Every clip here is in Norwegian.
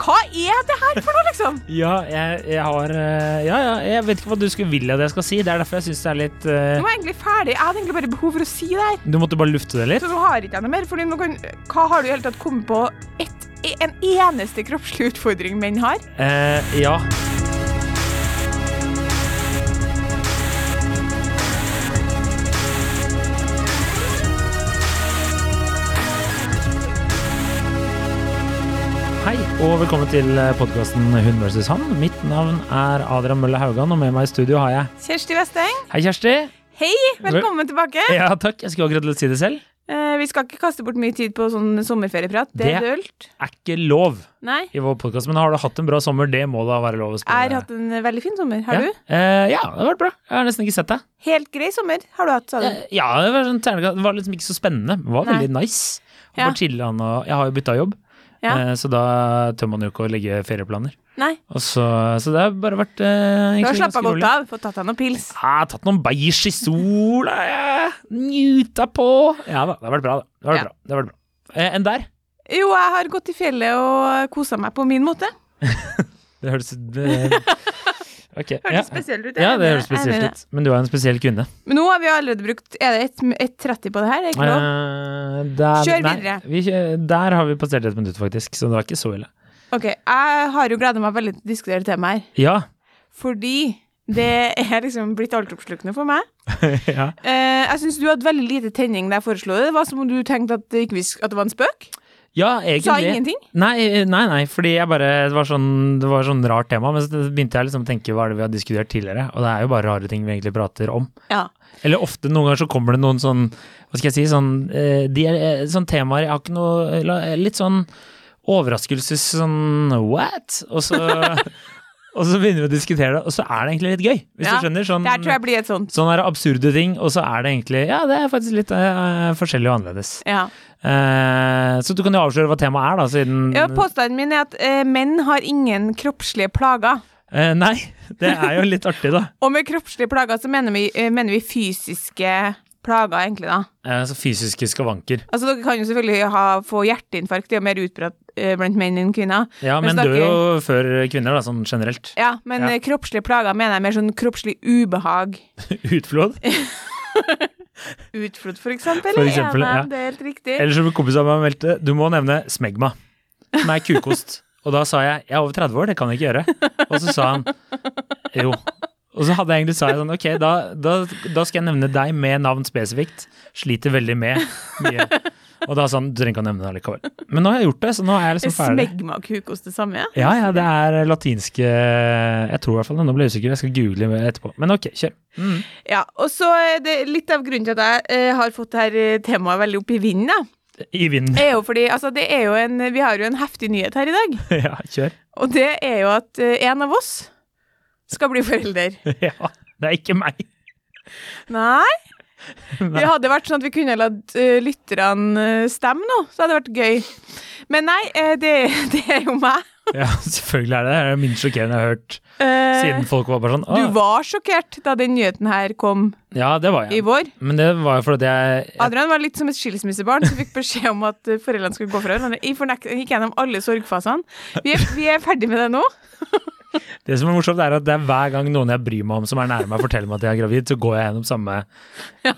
Hva er det her for noe, liksom? Ja, jeg, jeg har eh, Ja, ja, jeg vet ikke hva du skulle vil at jeg skal si. Det er derfor jeg syns det er litt Nå eh, er jeg egentlig ferdig. Jeg hadde egentlig bare behov for å si det her. Du måtte bare lufte det litt? Så nå har ikke jeg noe mer. Fordi nå kan, hva har du i hele tatt kommet på et, en eneste kroppslig utfordring menn har? Uh, ja. Og velkommen til podkasten Hun vs. han. Mitt navn er Adrian Mølle Haugan, og med meg i studio har jeg Kjersti Westeng, Hei, Kjersti. hei! Velkommen tilbake. Ja, takk. Jeg skulle akkurat til å si det selv. Eh, vi skal ikke kaste bort mye tid på sånn sommerferieprat. Det er Det- dølt. Er ikke lov Nei. i vår podkast, men har du hatt en bra sommer? Det må da være lov å Jeg har hatt en veldig fin sommer. Har ja. du? Eh, ja, det har vært bra. Jeg har nesten ikke sett deg. Helt grei sommer har du hatt, sa du. Eh, Ja, det var, sånn det var liksom ikke så spennende. Det var Nei. veldig nice. Ja. Og Jeg har jo bytta jobb, Ja. eh, så da tør man jo ikke å legge ferieplaner. Nei. Og så, så det har bare vært eh, Du har slappa godt av. Fått tatt deg noen pils. Har tatt noen beige i sola, ja. Njuta på. Ja da, det har vært bra, det. Det har vært Ja. bra. Det har vært bra. Eh, enn der? Jo, jeg har gått i fjellet og kosa meg på min måte. Det høres det, Ok. Hørtes Ja. spesielt ut. ja, det høres spesielt ut. Men du er en spesiell kvinne. Men nå har vi allerede brukt Er det et, et 30 på det her? Er ikke lov? Eh, der, Kjør nei, videre. Vi, der har vi passert et minutt, faktisk, så det var ikke så ille. Ok, Jeg har jo gleda meg veldig til å diskutere temaet her. Ja. Fordi det er liksom blitt altoppslukende for meg. ja. uh, jeg syns du hadde veldig lite tenning da jeg foreslo det. Det var som om du tenkte at det, ikke at det var en spøk. Ja, egentlig. Sa ingenting. Nei, nei, nei, fordi jeg bare Det var sånn, det var sånn rart tema, men så begynte jeg liksom å tenke hva er det vi har diskutert tidligere, og det er jo bare rare ting vi egentlig prater om. Ja. Eller ofte, noen ganger så kommer det noen sånn, hva skal jeg si, sånn, eh, de er, eh, sånn temaer Jeg har ikke noe Litt sånn overraskelses sånn what? Og så Og så begynner vi å diskutere det, og så er det egentlig litt gøy, hvis Ja, du skjønner. Sånn, Det her tror jeg blir et sånt. sånn er absurde ting, og så er det egentlig Ja, det er faktisk litt uh, forskjellig og annerledes. Ja. Uh, så du kan jo avsløre hva temaet er, da, siden Ja, Påstanden min er at uh, menn har ingen kroppslige plager. Nei, det er jo litt artig, da. Og med kroppslige plager så mener vi, mener vi fysiske plager, egentlig, da. Eh, så fysiske skavanker. Altså, dere kan jo selvfølgelig ha, få hjerteinfarkt, det er jo mer utbredt blant menn enn kvinner. Ja, Men dør jo før kvinner, da, sånn generelt. Ja, men Ja. eh, kroppslige plager mener jeg mer sånn kroppslig ubehag. Utflod? Utflod, for eksempel. For eksempel, ja. Det er helt riktig. Eller som en kompis meg meldte, du må nevne smegma, som er kukost. Og da sa jeg jeg er over 30 år, det kan jeg ikke gjøre. Og så sa han jo. Og så hadde jeg egentlig sa jeg sånn, ok, da, da, da skal jeg nevne deg med navn spesifikt. Sliter veldig med mye. Og da sa han du trenger ikke å nevne det allikevel. Men nå har jeg gjort det, så nå er jeg liksom ferdig. smegma og kukost det samme? Ja, ja, det er latinske Jeg tror i hvert fall det. Nå ble jeg usikker, jeg skal google etterpå. Men ok, kjør. Mm. Ja, og så det litt av grunnen til at jeg eh, har fått det her eh, temaet veldig opp i vinden, da, I vinden. er jo fordi altså, det er jo en, vi har jo en heftig nyhet her i dag. Ja, kjør. Og det er jo at eh, en av oss skal bli forelder. Ja, det er ikke meg. Nei? Det hadde vært sånn at vi kunne latt uh, lytterne eh, stemme nå, så hadde det vært gøy. Men nei, eh, det, det er jo meg. Ja, selvfølgelig er det det. Det er det minst sjokkerende jeg har hørt. Eh, Siden folk var bare sånn du var sjokkert da den nyheten her kom Ja, det var i jeg. vår. Men det var jo fordi jeg, jeg Adrian var litt som et skilsmissebarn som fikk beskjed om at eh, foreldrene skulle gå fra hverandre. Jeg gikk gjennom alle sorgfasene. Vi er, vi er ferdig med det nå. Det som er morsomt, er at det er hver gang noen jeg bryr meg om som er nær meg, forteller meg at jeg er gravid, så går jeg gjennom samme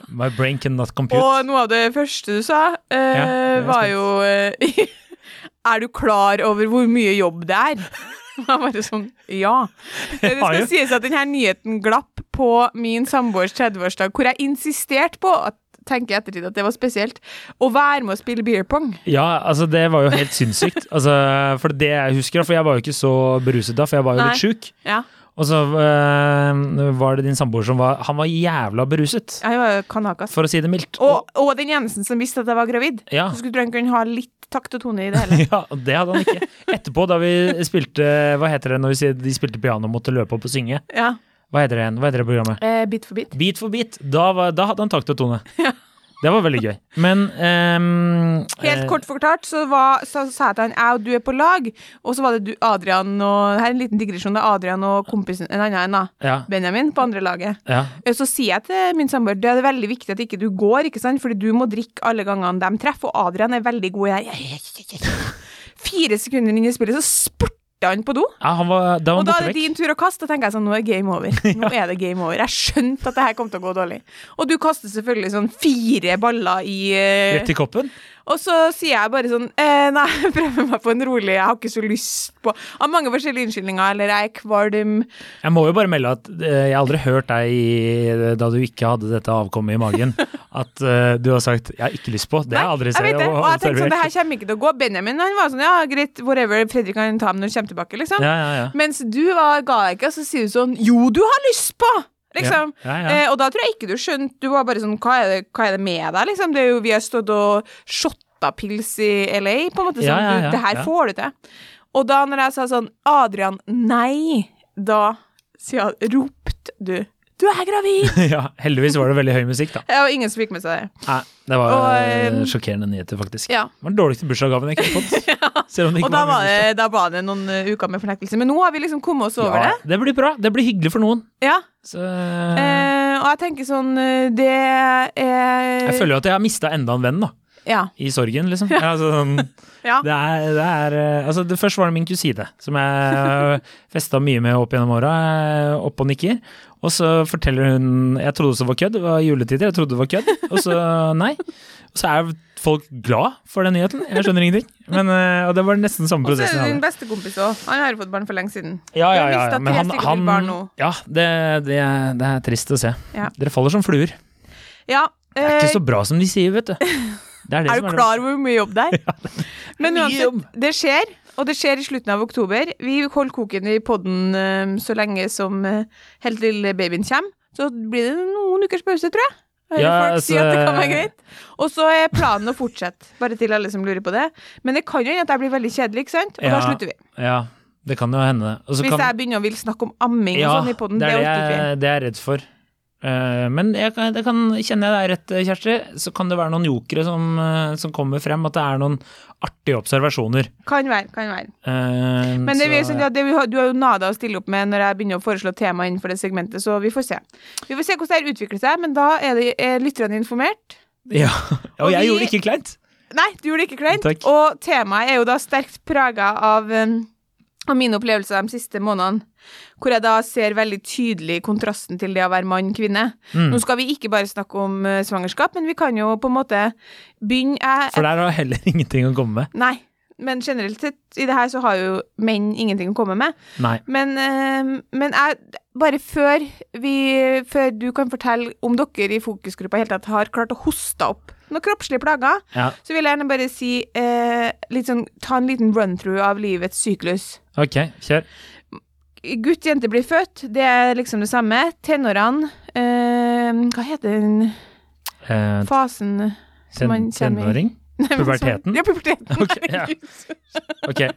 My brain cannot compute. Og noe av det første du sa, eh, Ja, var jo eh, Er du klar over hvor mye jobb det er? Var bare sånn Ja. Det skal sies at denne nyheten glapp på min samboers 30-årsdag, hvor jeg insisterte på at tenker i ettertid at det var spesielt, å være med å spille beer pong. Ja, altså det var jo helt sinnssykt. Altså, for det jeg husker, for jeg var jo ikke så beruset da, for jeg var jo Nei. litt sjuk. Ja. Og så øh, var det din samboer som var Han var jævla beruset, Jeg var kanakas. for å si det mildt. Og, og den Jensen som visste at jeg var gravid. Ja. Så skulle du kunne ha litt takt og tone i det hele. Ja, og det hadde han ikke. Etterpå, da vi spilte Hva heter det når vi de spilte piano og måtte løpe opp og synge? Ja. Hva heter det? Hva heter det programmet? Eh, bit for bit. Bit for bit. Da, var, da hadde han takt og tone. Det var veldig gøy. Men um, Helt eh, kort forklart så, var, så sa jeg til han jeg og du er på lag, og så var det du, Adrian og Her er en liten digresjon. Det er Adrian og kompisen en annen en, da. Ja. Benjamin på andre laget. ja. Eh, Så sier jeg til min samboer det er veldig viktig at ikke du går, ikke sant? fordi du må drikke alle gangene de treffer, og Adrian er veldig god i det. fire sekunder inn i spillet, så spurta han på do. Ja, han var, da var Og da er det din tur å kaste. Da tenker jeg sånn, nå er game over. Nå er det game over. Jeg skjønte at det her kom til å gå dårlig. Og du kaster selvfølgelig sånn fire baller i uh, Rett i koppen. Og så sier jeg bare sånn eh, Nei, jeg prøver meg på en rolig Jeg har ikke så lyst på Av mange forskjellige unnskyldninger. Eller jeg er kvalm. Jeg må jo bare melde at eh, jeg aldri hørt deg i, da du ikke hadde dette avkommet i magen, at eh, du har sagt 'jeg har ikke lyst på'. Det har jeg aldri jeg sett. vet det. Og jeg tenkte sånn, det her kommer ikke til å gå. Benjamin han var sånn, ja, greit, whatever, Fredrik kan ta ham når han kommer tilbake, liksom. Ja, ja, ja. Mens du var, ga deg ikke, og så sier du sånn, jo, du har lyst på! Liksom. Ja, ja, ja. Eh, og da tror jeg ikke du skjønte, du var bare sånn, hva er det, hva er det med deg, liksom? Det er jo, vi har stått og shotta pils i LA, på en måte, sånn, Ja, ja, ja, du, det her ja. får du til. Og da når jeg sa sånn, Adrian, nei, da sier ropte du, du er gravid! ja, heldigvis var det veldig høy musikk, da. Det var ingen som fikk med seg det. Det var Og, eh, eh, sjokkerende nyheter, faktisk. Ja. Det var den dårligste bursdagsgaven jeg kunne fått. Ikke Og da var, det, da var det noen eh, uker med fornektelse. Men nå har vi liksom kommet oss over ja, det. det blir bra. Det blir hyggelig for noen. Ja. Så, Eh, og jeg tenker sånn eh, Det er jeg føler jo at jeg har mista enda en venn, da. Ja. I sorgen, liksom. Ja. Altså, sånn, ja. det er, det er altså, det Først var det min kusine, som jeg festa mye med opp gjennom åra. oppe Opp og nikker. Og så forteller hun Jeg trodde også det var kødd, det var juletider, jeg trodde det var kødd. Og så nei. Og så er folk glad for den nyheten. Jeg skjønner ingenting. Men, eh, og det var nesten samme prosessen. Og så er det din beste kompis òg. Han har jo fått barn for lenge siden. Ja, ja, ja, Men han, han Ja, det, det, er, det er trist å se. Ja. Dere faller som fluer. Ja. Det er eh, ikke så bra som de sier, vet du. Det er, det er du klar over hvor mye jobb det er? Men uansett, jobb. det skjer. Og det skjer i slutten av oktober. Vi holder koken i podden eh, så lenge som eh, helt til babyen kommer. Så blir det noen ukers pause, tror jeg. Hører Ja, folk si at det kan være altså- greit. Og så er planen å fortsette, bare til alle som lurer på det. Men det kan jo hende at jeg blir veldig kjedelig, ikke sant? Og da slutter vi. Ja, det kan jo hende. Også Hvis kan- jeg begynner å vil snakke om amming ja, og sånn i poden, det det, er det, orker ikke vi. jeg, er redd for. Eh, men jeg det kan, kjenner jeg deg rett, Kjersti, så kan det være noen jokere som, eh, som kommer frem. At det er noen artige observasjoner. Kan være, kan være. Uh, Men det, så- vi, ja, det, du har jo nada å stille opp med når jeg begynner å foreslå tema innenfor det segmentet, så vi får se. Vi får se hvordan det utvikler seg, men da er, det, er lytterne informert. ja. Og jeg vi- gjorde det ikke kleint. Nei, du gjorde det ikke kleint. Takk. Og temaet er jo da sterkt prega av, um, av mine opplevelser de siste månedene. Hvor jeg da ser veldig tydelig kontrasten til det å være mann-kvinne. Mm. Nå skal vi ikke bare snakke om uh, svangerskap, men vi kan jo på en måte begynne For der har heller ingenting å komme med. Nei. Men generelt sett i det her så har jo menn ingenting å komme med. Nei. Men, eh, men jeg, bare før, vi, før du kan fortelle om dere i fokusgruppa helt tatt har klart å hoste opp noen kroppslige plager, Ja, så vil jeg gjerne bare si eh, litt sånn, Ta en liten run-through av livets syklus. ok, kjør. Gutt, jente blir født, det er liksom det samme. Tenårene eh, Hva heter den Eh, fasen som man kjenner kommer i? Tenåring? Nei, Puberteten? sånn- Ja, puberteten. Ok, ja. Okay.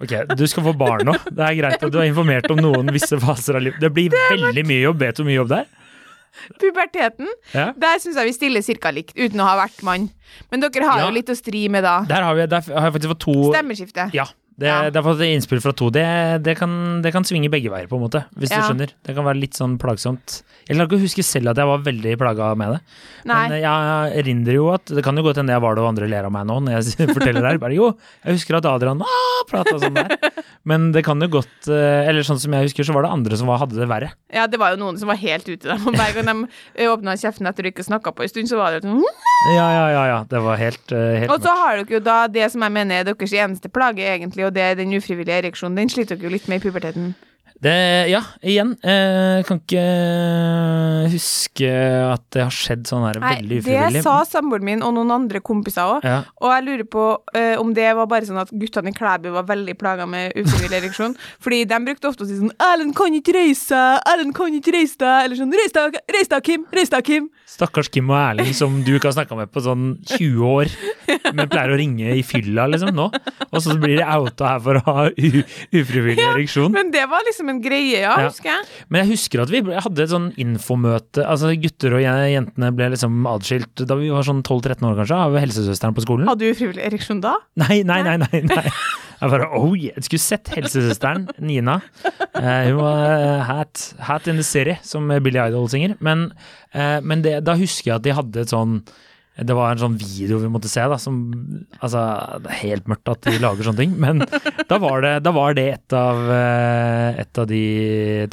Ok. ok, du skal få barn nå. Det er greit at du har informert om noen visse faser av livet. Det blir veldig mye jobb. Vet du mye jobb det er? Puberteten. Ja. Der syns jeg vi stiller cirka likt, uten å ha vært mann. Men dere har Ja. jo litt å stri med da. Der har, vi, der har jeg faktisk fått to Stemmeskifte. Ja. Det, Ja. det har fått innspill fra to. Det, det, kan, det kan svinge begge veier, på en måte. Hvis Ja. du skjønner. Det kan være litt sånn plagsomt. Jeg klarer ikke huske selv at jeg var veldig plaga med det. Nei. Men eh, jeg erindrer jo at Det kan jo godt hende jeg var det og andre ler av meg nå når jeg forteller det her. Bare jo, jeg husker at Adrian ah, prata sånn der. Men det kan jo godt eh, Eller sånn som jeg husker, så var det andre som var, hadde det verre. Ja, det var jo noen som var helt ute der. Og Hver gang de åpna kjeften etter å ikke snakka på en stund, så var det sånn Ja, ja, ja. ja. Det var helt, eh, helt Og så har dere jo da det som jeg mener er deres eneste plage, egentlig, og det den ufrivillige ereksjonen. Den sliter dere jo litt med i puberteten. Det, ja, igjen. Eh, kan ikke huske at det har skjedd sånn her Nei, veldig det sa samboeren min og noen andre kompiser òg. Ja. Og jeg lurer på eh, om det var bare sånn at guttene i Klæbu var veldig plaga med ufrivillig ereksjon. Fordi de brukte ofte å si sånn 'Erlend kan ikke reise seg', 'Erlend kan ikke reise deg', eller sånn deg, reis deg, Kim', 'Reis deg, Kim'. Stakkars Kim og Erling som du ikke har snakka med på sånn 20 år, men pleier å ringe i fylla liksom nå. Og så blir de outa her for å ha ufrivillig ereksjon. Men det var liksom en greie, ja, Ja. husker jeg. Men jeg husker at vi hadde et sånn infomøte. Altså gutter og je- jentene ble liksom adskilt da vi var sånn 12-13 år kanskje, av helsesøsteren på skolen. Hadde du ufrivillig ereksjon da? Nei, nei, nei, nei. nei. Jeg bare, oh yeah. Jeg skulle sett helsesøsteren, Nina. Eh, hun var eh, hat, hat in the city, som Billy Idol synger. Men, eh, men det, da husker jeg at de hadde et sånn Det var en sånn video vi måtte se, da, som Altså, det er helt mørkt at de lager sånne ting, men da var det, da var det et av eh, Et av de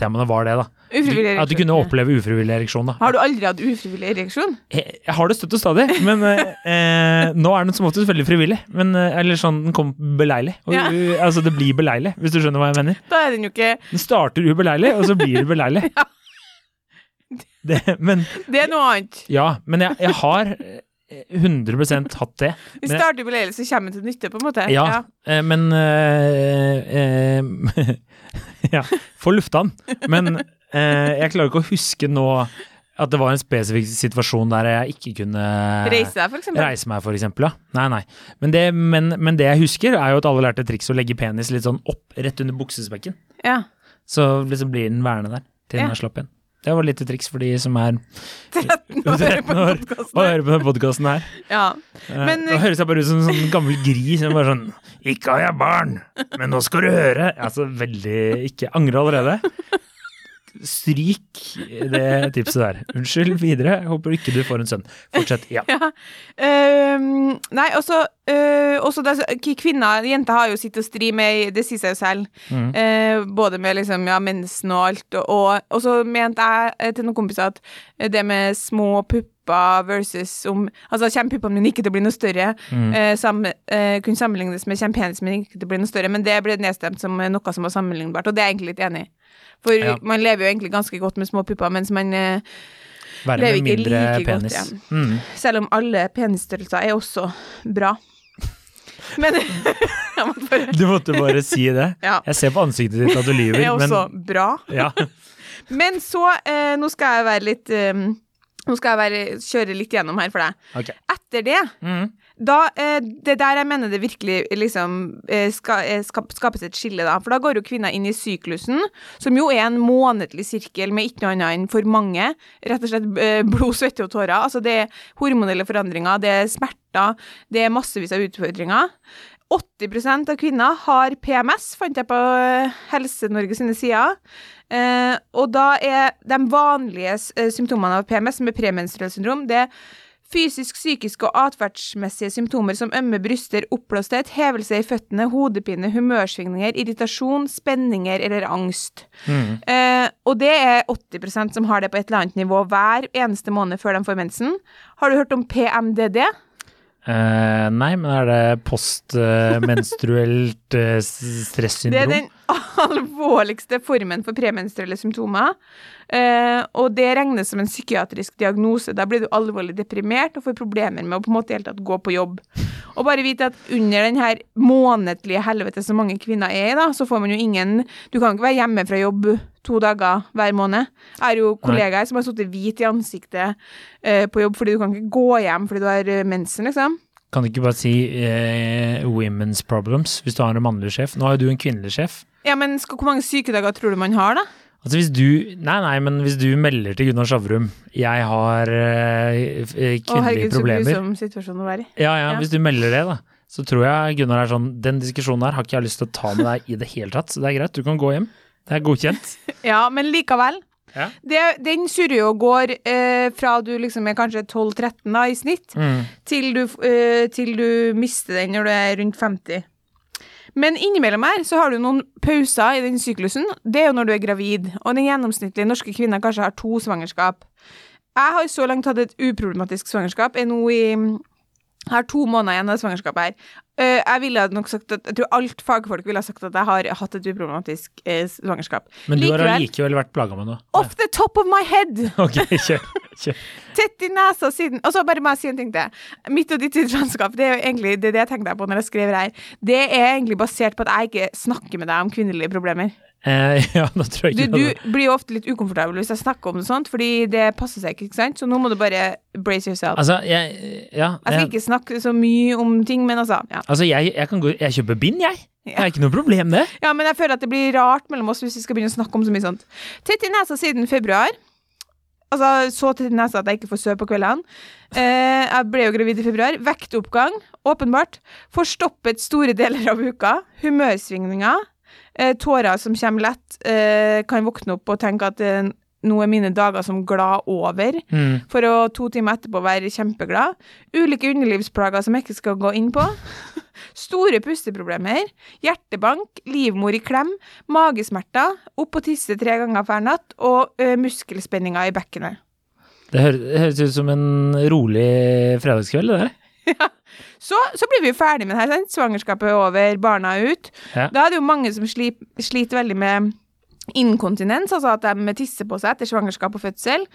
temaene var det, da. Ufrivillig At du kunne oppleve ufrivillig ereksjon, da. Har du aldri hatt ufrivillig ereksjon? Jeg, jeg har det støtt og stadig, men eh, eh, nå er den som oftest veldig frivillig. Men, eh, eller sånn, den kom beleilig. Og, Ja. altså, det blir beleilig, hvis du skjønner hva jeg mener. Da er den jo ikke Den starter ubeleilig, og så blir det beleilig. Det, men Det er noe annet. ja, men jeg, jeg har 100% hatt det. Vi starter med så kommer til nytte, på en måte. Ja, ja. men eh, eh, Ja, for lufta den. Men eh, jeg klarer ikke å huske nå at det var en spesifikk situasjon der jeg ikke kunne Reise deg, for eksempel. Reise meg, for eksempel. Ja. Nei, nei. Men det, men, men det jeg husker, er jo at alle lærte triks å legge penis litt sånn opp rett under buksespekken. Ja. Så liksom blir den værende der til den Ja. er slapp igjen. Det var litt triks for de som er 13 år 13 på år og hører på denne podkasten her. Ja. Men, uh, Nå høres jeg bare ut som en sånn gammel gris som bare sånn 'Ikke har jeg barn, men nå skal du høre'. Altså veldig ikke Angrer allerede. Stryk det tipset der. Unnskyld videre. Jeg håper ikke du får en sønn. Fortsett. Ja. Ja. Uh, nei, også, uh, også det, kvinner, jenter har jo sitt å stri med, det sier seg jo selv. Mm. Uh, både med liksom, ja, mensen og alt. Og, og, så mente jeg eh, til noen kompiser at det med små pupper versus om Altså kommer puppene mine ikke til å bli noe større, Mm. eh, sam, eh, kunne sammenlignes med kommer penisen min ikke til å bli noe større, men det ble nedstemt som eh, noe som var sammenlignbart, og det er jeg egentlig litt enig i. For Ja. man lever jo egentlig ganske godt med små pupper, mens man eh, Lever ikke like like godt, igjen. Mm. Selv om alle penisstørrelser er også bra. Men måtte bare Du måtte bare si det. Ja. Jeg ser på ansiktet ditt at du lyver, er også men bra. ja. Men så, eh, nå skal jeg være litt eh, Nå skal jeg være, kjøre litt gjennom her for deg. Okay. Etter det, Mm. da eh, Det der jeg mener det virkelig liksom eh, ska, eh, skapes et skille, da. For da går jo kvinner inn i syklusen, som jo er en månedlig sirkel med ikke noe annet enn for mange. Rett og slett eh, blod, svette og tårer. Altså det er hormonelle forandringer, det er smerter, det er massevis av utfordringer. 80% av kvinner har PMS, fant jeg på eh, Helse-Norge sine sider. Eh, og da er de vanlige eh, symptomene av PMS, med premenstruelt syndrom, det er fysisk, psykisk og atferdsmessige symptomer som ømme bryster, oppblåsthet, hevelse i føttene, hodepine, humørsvingninger, irritasjon, spenninger eller angst. Mm. Eh, og det er 80% som har det på et eller annet nivå hver eneste måned før de får mensen. Har du hørt om PMDD? Eh, nei, men er det postmenstruelt uh, Det er den alvorligste formen for premenstruelle symptomer. Eh, og det regnes som en psykiatrisk diagnose. Da blir du alvorlig deprimert og får problemer med å på en måte helt tatt gå på jobb. Og bare vite at under den her månedlige helvete som mange kvinner er i, da, så får man jo ingen Du kan ikke være hjemme fra jobb to dager hver måned. Jeg har jo kollegaer som har sittet hvit i ansiktet eh, på jobb fordi du kan ikke gå hjem fordi du har eh, mensen, liksom. Kan du ikke bare si eh, women's problems hvis du har en mannlig sjef? Nå har jo du en kvinnelig sjef. Ja, men skal, hvor mange sykedager tror du man har, da? Altså hvis du Nei, nei, men hvis du melder til Gunnar Sjavrum Jeg har eh, kvinnelige problemer Å, herregud, så grusom situasjon å være i. Ja, ja, Ja. hvis du melder det, da. Så tror jeg Gunnar er sånn Den diskusjonen her har ikke jeg lyst til å ta med deg i det hele tatt, så det er greit, du kan gå hjem. Det er godkjent. Ja, men likevel. Ja. Det, den surrer jo og går eh, fra du liksom er kanskje 12-13 da, i snitt, Mm. til du, eh, til du mister den når du er rundt 50. Men innimellom her så har du noen pauser i den syklusen. Det er jo når du er gravid, og den gjennomsnittlige norske kvinna kanskje har to svangerskap. Jeg har så langt hatt et uproblematisk svangerskap. Jeg er nå i jeg har to måneder igjen av svangerskapet her. Eh, jeg ville nok sagt at, jeg tror alt fagfolk ville ha sagt at jeg har hatt et uproblematisk eh, svangerskap. Men du har Likevel- allikevel vært plaga med noe. Off the top of my head! Ok, kjør. kjør. Tett i nesa siden Og så bare må jeg si en ting til. Mitt og ditt svangerskap, det er jo egentlig det, er det jeg tenkte på når jeg skrev det her. Det er egentlig basert på at jeg ikke snakker med deg om kvinnelige problemer. Eh, ja, da tror jeg Du, ikke du du blir jo ofte litt ukomfortabel hvis jeg snakker om det sånt, fordi det passer seg ikke, ikke sant? Så nå må du bare brace yourself. Altså, jeg Ja. Jeg skal jeg- ikke snakke så mye om ting, men altså, ja. Altså, jeg, jeg kan gå Jeg kjøper bind, jeg. Det er ikke noe problem, det. Ja, men jeg føler at det blir rart mellom oss hvis vi skal begynne å snakke om så mye sånt. Tett i nesa siden februar. Altså så tett i nesa at jeg ikke får sove på kveldene. Eh, jeg ble jo gravid i februar. Vektoppgang, åpenbart. Forstoppet store deler av uka. Humørsvingninger. Eh, tårer som kommer lett. Eh, kan våkne opp og tenke at eh, nå er mine dager som glad over, Mm. for å to timer etterpå være kjempeglad. Ulike underlivsplager som jeg ikke skal gå inn på. Store pusteproblemer, hjertebank, livmor i klem, magesmerter, opp og tisse tre ganger hver natt og ø, muskelspenninger i bekkenet. Det høres ut som en rolig fredagskveld, det der. Så, så blir vi ferdig med det her, sant? Svangerskapet er over, barna er ut. Ja. Da er det jo mange som sliter, sliter veldig med inkontinens, altså at de tisser på seg etter svangerskap og fødsel.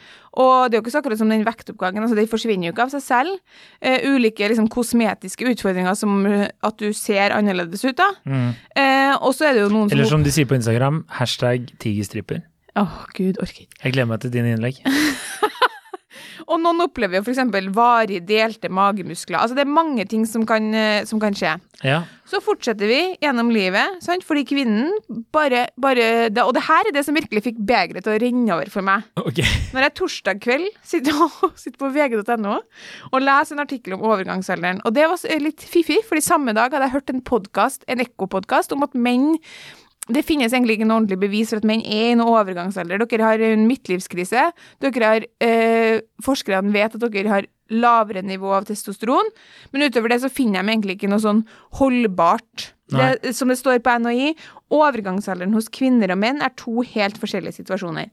Og det er jo ikke så akkurat som den vektoppgangen, altså det forsvinner jo ikke av seg selv. Eh, ulike liksom, kosmetiske utfordringer som eh, at du ser annerledes ut, da. Mm. Eh, og så er det jo noen som Eller som de sier på Instagram, hashtag tigerstriper. Åh, gud, orker ikke. Jeg gleder meg til dine innlegg. Og noen opplever jo eksempel varig delte magemuskler. Altså det er mange ting som kan, eh, som kan skje. Ja. Så fortsetter vi gjennom livet, sant? fordi kvinnen bare, bare det, Og det her er det som virkelig fikk begeret til å renne over for meg. Okay. Når jeg torsdag kveld sitter, sitter på vg.no og leser en artikkel om overgangsalderen. Og det var litt fiffig, fordi samme dag hadde jeg hørt en podcast, en ekkopodkast om at menn det finnes egentlig ikke noe ordentlig bevis for at menn er i noen overgangsalder. Dere har en midtlivskrise. Dere har, eh, Forskerne vet at dere har lavere nivå av testosteron, men utover det så finner de egentlig ikke noe sånn holdbart. Det, som det står på NHI, overgangsalderen hos kvinner og menn er to helt forskjellige situasjoner.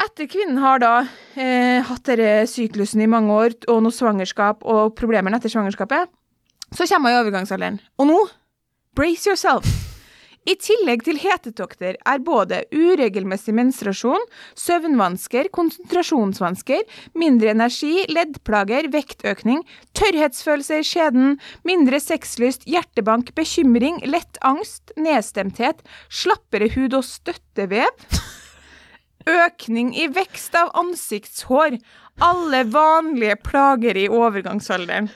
Etter kvinnen har da eh, hatt denne syklusen i mange år, og noe svangerskap og problemer etter svangerskapet, så kommer hun i overgangsalderen. Og nå, brace yourself! I tillegg til hetetokter er både uregelmessig menstruasjon, søvnvansker, konsentrasjonsvansker, mindre energi, leddplager, vektøkning, tørrhetsfølelse i skjeden, mindre sexlyst, hjertebank, bekymring, lett angst, nedstemthet, slappere hud og støttevev, økning i vekst av ansiktshår, alle vanlige plager i overgangsalderen.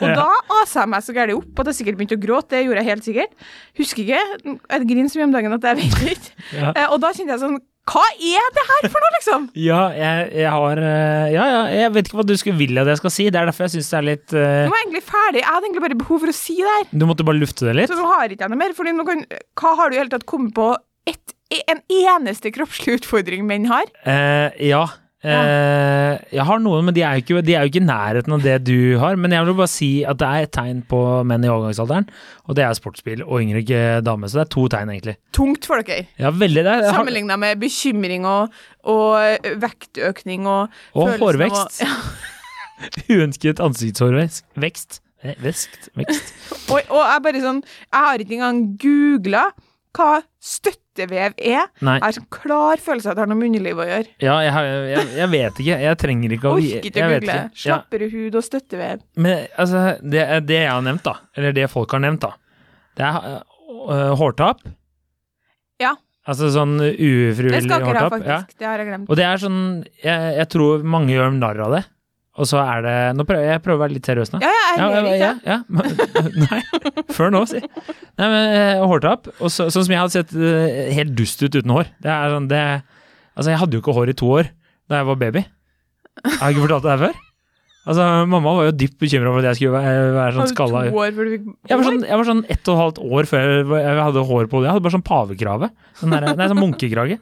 Og Ja. da asa jeg meg så gærent opp at jeg sikkert begynte å gråte. Det gjorde jeg helt sikkert. Husker ikke. Jeg griner så mye om dagen at jeg vet ikke. Ja. Eh, Og da kjente jeg sånn Hva er det her for noe, liksom? Ja, jeg, jeg har eh, Ja, ja, jeg vet ikke hva du skulle vil at jeg skal si. Det er derfor jeg syns det er litt uh... Nå var jeg egentlig ferdig. Jeg hadde egentlig bare behov for å si det her. Du måtte bare lufte det litt? Så nå har ikke jeg noe mer. Fordi nå kan, hva har du i hele tatt kommet på et, en eneste kroppslig utfordring menn har? Eh, ja. Eh, jeg har noen, men de er, jo ikke, i nærheten av det du har. Men jeg vil bare si at det er et tegn på menn i overgangsalderen, og det er sportsbil og yngre dame. Så det er to tegn, egentlig. Tungt for dere. Ja, veldig det. Har- Sammenligna med bekymring og, og vektøkning og Og hårvekst. av hårvekst. Uønsket ansiktshårvekst. Vekst. Eh, Vekst. Vekst. Og, og jeg bare sånn Jeg har ikke engang googla hva støttevev er. Nei. Jeg har sånn klar følelse av at det har noe med underlivet å gjøre. Ja, jeg, har, jeg, jeg vet ikke. Jeg trenger ikke å Orker ikke å jeg vet google. ikke. Ja. Slappere hud og støttevev. Men altså, det, det jeg har nevnt, da, eller det folk har nevnt, da, det er øh, hårtap. Ja. Altså sånn Det ufrivillig skal jeg ha, faktisk. Ja. Det har jeg glemt. Og det er sånn jeg, jeg tror mange gjør narr av det. Og så er det Nå prøver jeg prøver å være litt seriøs nå. Ja, ja, jeg ler ikke. ja, ja, Nei, før nå, si. Nei, men eh, hårtap. Og så, sånn som jeg hadde sett eh, helt dust ut uten hår. Det er sånn, det Altså, jeg hadde jo ikke hår i to år da jeg var baby. Jeg har ikke fortalt det her før. Altså, Mamma var jo dypt bekymra for at jeg skulle være, være sånn skalla. Har du to år før du fikk Jeg var, sånn, jeg var sånn ett og et halvt år før jeg hadde hår på hodet. Jeg hadde bare sånn pavekrave. Sånn der, nei, sånn munkekrage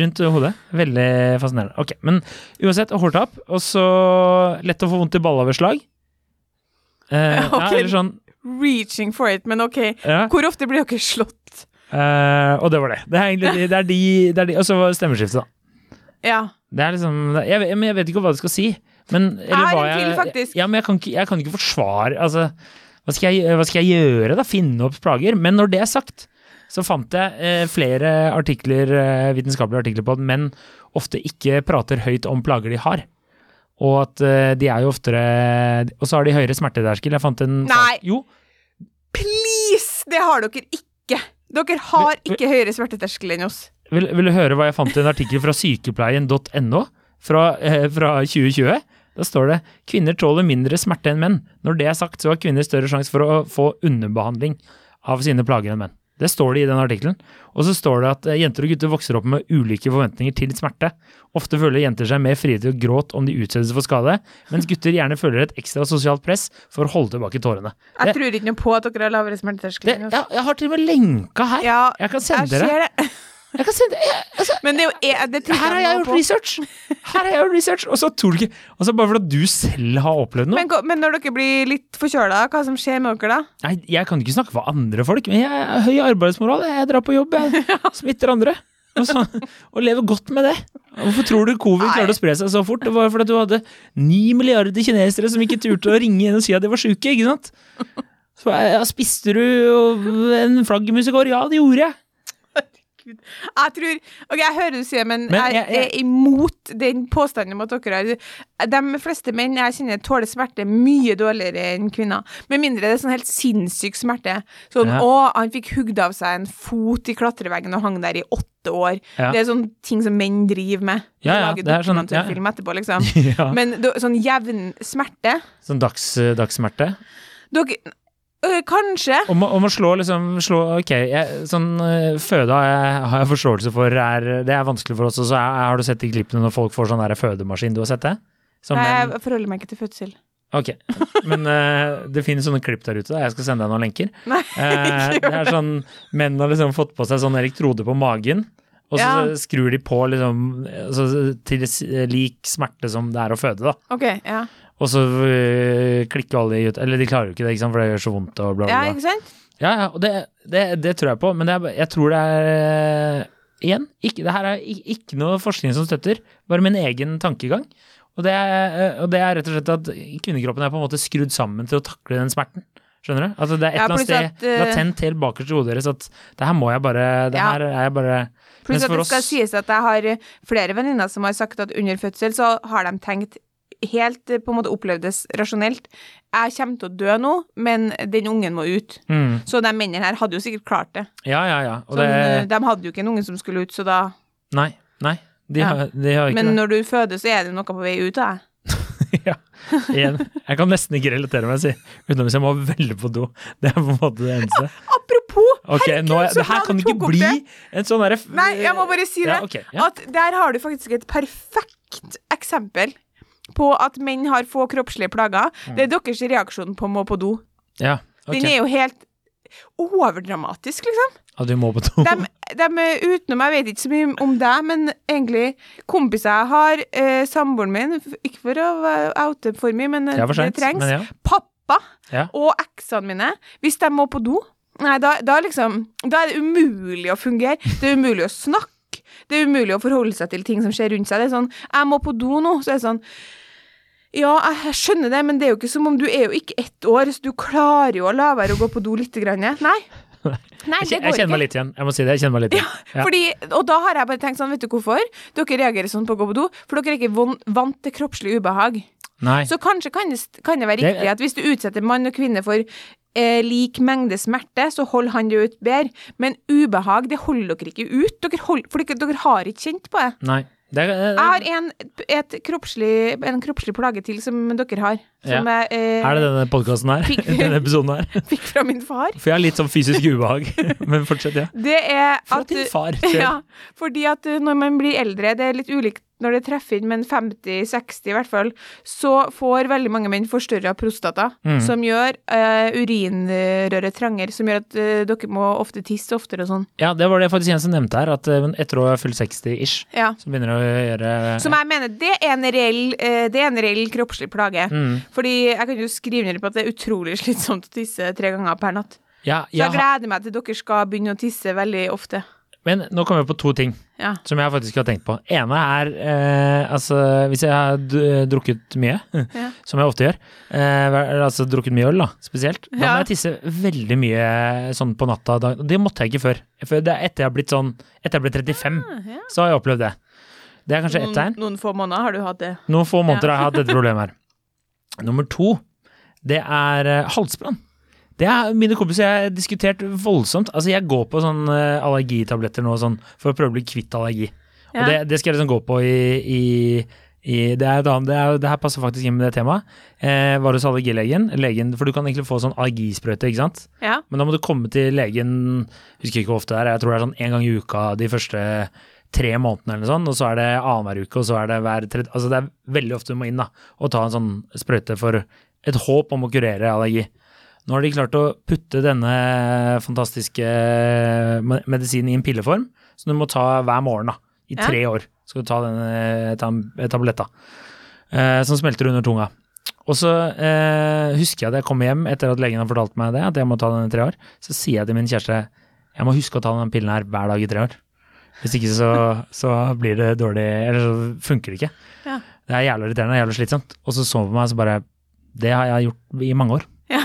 rundt hodet. Veldig fascinerende. Ok, Men uansett, hårtap. Og så lett å få vondt i balla ved slag. Eh, ja, Ok. eller sånn Reaching for it, men OK. ja. Hvor ofte blir dere slått? Eh, og det var det. Det er egentlig de- det er de, det er de Og så stemmeskiftet, da. Ja. Det er liksom jeg, vet- men jeg vet ikke hva du skal si. Men, eller hva jeg- faktisk. Ja, men jeg kan ikke, jeg kan ikke forsvare Altså, hva skal, jeg, hva skal jeg gjøre, da? Finne opp plager? Men når det er sagt, så fant jeg eh, flere artikler, eh, vitenskapelige artikler på at menn ofte ikke prater høyt om plager de har. Og at eh, de er jo oftere Og så har de høyere smerteterskel. Jeg fant en Nei. Jo. Please! Det har dere ikke. Dere har ikke høyere smerteterskel enn oss. Vil, vil du høre hva jeg fant i en artikkel fra sykepleien.no fra, eh, fra 2020? Da står det kvinner tåler mindre smerte enn menn. Når det er sagt, så har kvinner større sjanse for å få underbehandling av sine plager enn menn. Det står det i den artikkelen. Og så står det at eh, jenter og gutter vokser opp med ulike forventninger til smerte. Ofte føler jenter seg mer frie til å gråte om de utsettes for skade, mens gutter gjerne føler et ekstra sosialt press for å holde tilbake tårene. Jeg Det- tror ikke noe på at dere har lavere smerteterskel Det, jeg, jeg har til og med lenka her. Ja, Jeg kan jeg sende dere. ser det. Jeg kan sende jeg, altså, Men det er jo er- det Her har jeg gjort på. research! Her har jeg gjort research! Og så tror du ikke Altså Bare fordi du selv har opplevd noe. Men, men når dere blir litt forkjøla, hva som skjer med dere da? Nei, jeg kan ikke snakke for andre folk, men jeg har høy arbeidsmoral. Jeg drar på jobb, jeg smitter andre. Og, så, og lever godt med det. Hvorfor tror du covid Nei. klarte å spre seg så fort? Det var fordi du hadde ni milliarder kinesere som ikke turte å ringe inn og si at de var sjuke, ikke sant? Så ja, spiste du en flaggermus i går? Ja, det gjorde jeg. Jeg tror Ok, jeg hører du sier, men, Men jeg, jeg- jeg- er imot den påstanden om at dere har De fleste menn jeg kjenner, tåler smerte mye dårligere enn kvinner. Med mindre det er sånn helt sinnssyk smerte. Sånn Ja. 'Å, han fikk hugd av seg en fot i klatreveggen og hang der i åtte år'. Ja. Det er sånne ting som menn driver med. Ja, ja, Lager det er sånn- ja. film etterpå, liksom. Ja. Men sånn jevn smerte Sånn dags, dagssmerte. Dere øh, Kanskje. Om, å- om å slå liksom slå, Ok, jeg, sånn øh, føde har jeg, forståelse for er Det er vanskelig for oss også. Er, har du sett de klippene når folk får sånn der fødemaskin? Du har sett det? Som Nei, Jeg forholder meg ikke til fødsel. Ok, men uh, det finnes sånne klipp der ute. Jeg skal sende deg noen lenker. Nei, uh, det er sånn Menn har liksom fått på seg sånn elektrode på magen. Og så Ja. skrur de på liksom altså, til lik smerte som det er å føde, da. OK. Ja, Og så øh, klikker alle ut Eller de klarer jo ikke det, ikke sant, for det gjør så vondt og bla, bla, ja ikke sant? Ja, ja, og det, det, det tror jeg på, men er, jeg tror det er eh, Igjen, ikke, det her er ikke, noe forskning som støtter, bare min egen tankegang. Og det, er, eh, og det er rett og slett at kvinnekroppen er på en måte skrudd sammen til å takle den smerten. Skjønner du? Altså det er et Ja, eller annet sted at, eh, latent helt bakerst i hodet deres at det her må jeg bare Det Ja. her er jeg bare Pluss at det skal oss- sies at jeg har flere venninner som har sagt at under fødsel så har de tenkt helt eh, på en måte opplevdes rasjonelt. Jeg kommer til å dø nå, men den ungen må ut. mm, Så de mennene her hadde jo sikkert klart det. Ja, ja, ja. Sånn, eh, det de hadde jo ikke en unge som skulle ut, så da Nei. Nei. De Ja. har, de har ikke Men det. når du føder, så er det noe på vei ut av deg. ja. Igjen. Jeg kan nesten ikke relatere meg, si. Utenom hvis jeg må velge på do. Det er på en måte det eneste. Apropos! Okay, herregud, nå, det her kan du ikke bli det. en sånn derre Nei, jeg må bare si det. Ja, ok, ja. At der har du faktisk et perfekt eksempel på at menn har få kroppslige plager. Det er deres reaksjon på må på do. Ja, okay. Den er jo helt overdramatisk, liksom. At du må på do. De, de utenom, jeg vet ikke så mye om deg, men egentlig kompiser jeg har, eh, samboeren min, ikke for å oute for mye, men eh, Det sent, det trengs, men ja. pappa Ja. og eksene mine, hvis de må på do, nei, da, da liksom, da er det umulig å fungere. Det er umulig å snakke. Det er umulig å forholde seg til ting som skjer rundt seg. Det er sånn, jeg må på do nå, så er det sånn, ja, jeg skjønner det, men det er jo ikke som om du er jo ikke ett år, så du klarer jo å la være å gå på do litt grann. Nei. Nei, Jeg, jeg kjenner meg litt igjen. Jeg må si det. Jeg kjenner meg litt igjen. Ja. Fordi, og da har jeg bare tenkt sånn, vet du hvorfor? Dere reagerer sånn på å gå på do, for dere er ikke vant til kroppslig ubehag. Nei. Så kanskje kan det, kan det være riktig at hvis du utsetter mann og kvinne for eh, lik mengde smerte, så holder han det ut bedre. Men ubehag, det holder dere ikke ut, dere hold, for dere, dere har ikke kjent på det. Nei. Det, er- Jeg har en, et kroppslig, en kroppslig plage til som dere har, som jeg eh, er det denne podkasten her? Fikk- denne episoden her? fikk fra min far. For jeg har litt sånn fysisk ubehag. Men fortsett, ja. Det er Fra din far. Ja, fordi at når man blir eldre, det er litt ulikt når det treffer inn, men 50-60 i hvert fall, så får veldig mange menn forstørra prostata, Mm. som gjør uh, urinrøret trangere, som gjør at uh, dere må ofte tisse oftere og sånn. Ja, det var det faktisk en som nevnte her, at uh, etter å ha fylt 60-ish, Ja. så begynner det å gjøre Som jeg mener, det er en reell, det er en reell kroppslig plage. mm. Fordi jeg kan jo skrive ned på at det er utrolig slitsomt å tisse tre ganger per natt. Ja, Så jeg gleder meg til dere skal begynne å tisse veldig ofte. Men nå kommer jeg på to ting Ja. som jeg faktisk har tenkt på. ene er eh, altså hvis jeg har drukket mye, Ja. som jeg ofte gjør, eh, altså drukket mye øl da, spesielt, da må jeg tisse veldig mye sånn på natta. Det måtte jeg ikke før. For det er etter jeg har blitt sånn, etter jeg ble 35, Ah, så har jeg opplevd det. Det er kanskje ett tegn. noen få måneder har du hatt det. Noen få måneder har jeg hatt dette problemet her. Nummer to, det er eh, halsbrann. Det er mine kompiser har diskutert voldsomt. Altså, jeg går på sånn eh, allergitabletter nå sånn, for å prøve å bli kvitt allergi. Ja. Og det, det skal jeg liksom gå på i, i, i det, er det, er, det her passer faktisk inn med det temaet. Eh, var hos allergilegen, legen, for du kan egentlig få sånn allergisprøyte, ikke sant? Ja. Men da må du komme til legen, husker ikke hvor ofte det er, jeg tror det er sånn en gang i uka de første tre månedene eller sånt, og så er det annenhver uke, og så er det hver tredje Altså det er veldig ofte du må inn da, og ta en sånn sprøyte for et håp om å kurere allergi. Nå har de klart å putte denne fantastiske medisinen i en pilleform, som du må ta hver morgen da, i Ja. tre år. Skal du ta denne tabletta, eh, som smelter under tunga. Og så eh, husker jeg at jeg kom hjem etter at legen har fortalt meg det, at jeg må ta den i tre år. Så sier jeg til min kjæreste jeg må huske å ta den pillen her hver dag i tre år. Hvis ikke så, så blir det dårlig, eller så funker det ikke. Ja. Det er jævlig irriterende, jævlig slitsomt. Og så så hun på meg, så bare Det har jeg gjort i mange år. Ja.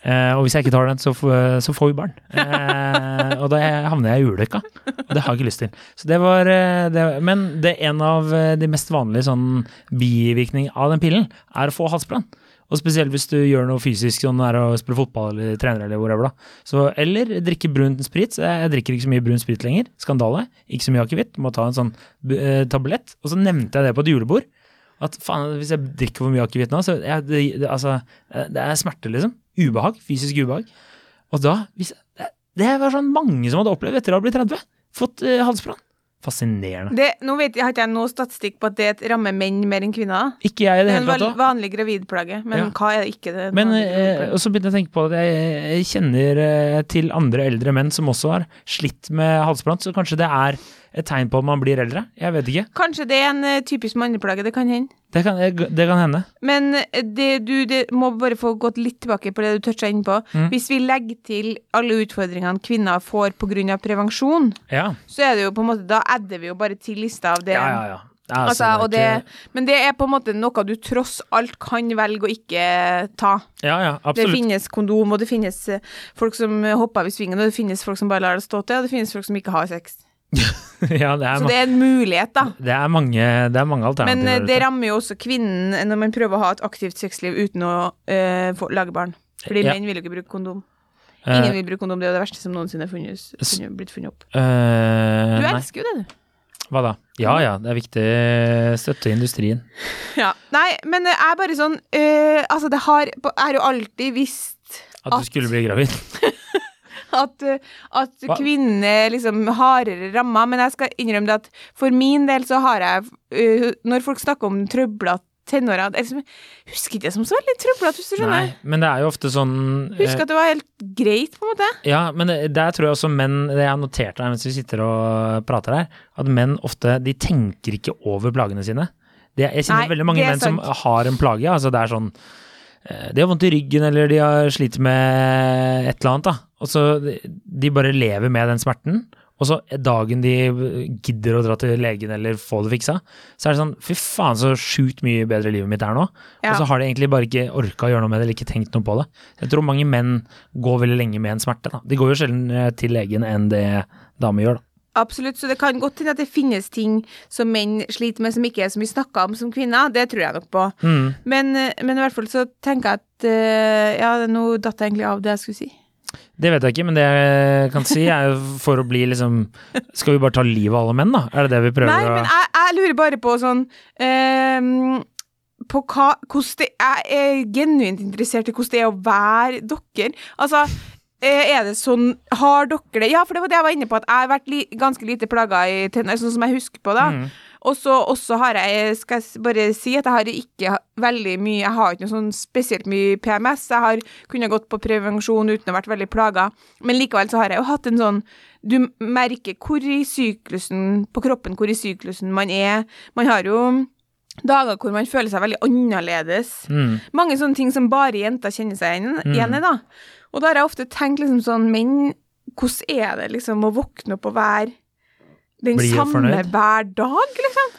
Eh, og hvis jeg ikke tar den, så, får- så får vi barn. Eh, og da havner jeg i ulykka. Og det har jeg ikke lyst til. Det var, eh, det, men det en av eh, de mest vanlige sånn bivirkningene av den pillen, er å få halsbrann. Og spesielt hvis du gjør noe fysisk, sånn er å spille fotball eller trener eller whatever. da. Så, eller drikke brun sprit. Jeg, drikker ikke så mye brun sprit lenger. Skandale. Ikke så mye akevitt. Må ta en sånn eh, tablett. Og så nevnte jeg det på et julebord. At faen, hvis jeg drikker for mye akevitt nå, så jeg, det, det, altså, eh, det er smerte, liksom. Ubehag. Fysisk ubehag. Og da hvis, det, det var sånn mange som hadde opplevd etter å ha blitt 30. Fått eh, halsbrann. Fascinerende. Det, nå vet jeg, har ikke jeg noe statistikk på at det rammer menn mer enn kvinner. Ikke jeg i Det hele tatt En vanlig gravidplage, men Ja. hva er det ikke? Det Men eh, og så begynte jeg å tenke på at jeg, jeg kjenner eh, til andre eldre menn som også har slitt med halsbrann, så kanskje det er et tegn på at man blir eldre? Jeg vet ikke. Kanskje det er en eh, typisk manneplage, det kan hende. Det kan, det kan hende. Men eh, det, du det må bare få gått litt tilbake på det du toucha inn på. Mm. Hvis vi legger til alle utfordringene kvinner får pga. prevensjon, Ja. så er det jo på en måte Da adder vi jo bare til lista av det. Ja, ja, ja. Det Altså, altså og det, men det er på en måte noe du tross alt kan velge å ikke ta. Ja, ja, Det finnes kondom, og det finnes eh, folk som hopper over svingen, og det finnes folk som bare lar det stå til, og det finnes folk som ikke har sex. ja, det Så det er en mulighet, da. det er mange, det er mange alternativer. Men det rammer jo også kvinnen når man prøver å ha et aktivt sexliv uten å eh, få, lage barn. Fordi Ja. menn vil jo ikke bruke kondom. Eh, Ingen vil bruke kondom, det er jo det verste som noensinne er funnet, funnet, blitt funnet opp. Uh, Du elsker jo det, du. hva da? Ja ja, det er viktig støtte industrien. Ja. Nei, men det er bare sånn eh, Altså, det har Jeg har jo alltid visst At du skulle bli gravid. at, at Hva? er liksom hardere ramma, men jeg skal innrømme det at for min del så har jeg eh, Når folk snakker om trøblete tenåra jeg husker ikke det som så veldig trøblete, hvis du skjønner. Nei, men det er jo ofte sånn eh, Husker at det var helt greit, på en måte. Ja, men det- der tror jeg også menn Det jeg har notert her mens vi sitter og prater her, at menn ofte De tenker ikke over plagene sine. Det, jeg kjenner Nei, veldig mange menn sant. som har en plage. Altså det er sånn eh, De har vondt i ryggen, eller de har slitt med et eller annet, da. Og så de, bare lever med den smerten. Og så dagen de gidder å dra til legen eller få det fiksa, så er det sånn Fy faen, så sjukt mye bedre livet mitt er nå. Ja. Og så har de egentlig bare ikke orka å gjøre noe med det, eller ikke tenkt noe på det. Jeg tror mange menn går veldig lenge med en smerte. Da. De går jo sjelden eh, til legen enn det damer gjør. Da. Absolutt, så det kan godt hende at det finnes ting som menn sliter med som ikke er så mye snakka om som kvinner. Det tror jeg nok på. Mm. Men, eh, men i hvert fall så tenker jeg at eh, Ja, nå datt jeg egentlig av det jeg skulle si. Det vet jeg ikke, men det jeg kan si er for å bli liksom Skal vi bare ta livet av alle menn, da? Er det det vi prøver Nei, men jeg, jeg lurer bare på sånn ehm, På hva hvordan det Jeg er genuint interessert i hvordan det er å være dere. Altså eh, er det sånn Har dere det Ja, for det var det jeg var inne på, at jeg har vært li, ganske lite plaga i tenner, sånn som jeg husker på, da. Mm. Og så har jeg, skal jeg bare si at jeg har ikke veldig mye Jeg har ikke noe sånn spesielt mye PMS. Jeg har kunnet gått på prevensjon uten å ha vært veldig plaga. Men likevel så har jeg jo hatt en sånn Du merker hvor i syklusen, på kroppen, hvor i syklusen man er. Man har jo dager hvor man føler seg veldig annerledes. Mm. Mange sånne ting som bare jenter kjenner seg igjen, igjen i, da. Og da har jeg ofte tenkt liksom sånn Men hvordan er det liksom å våkne opp og være den blir samme fornøyd? hver dag, liksom?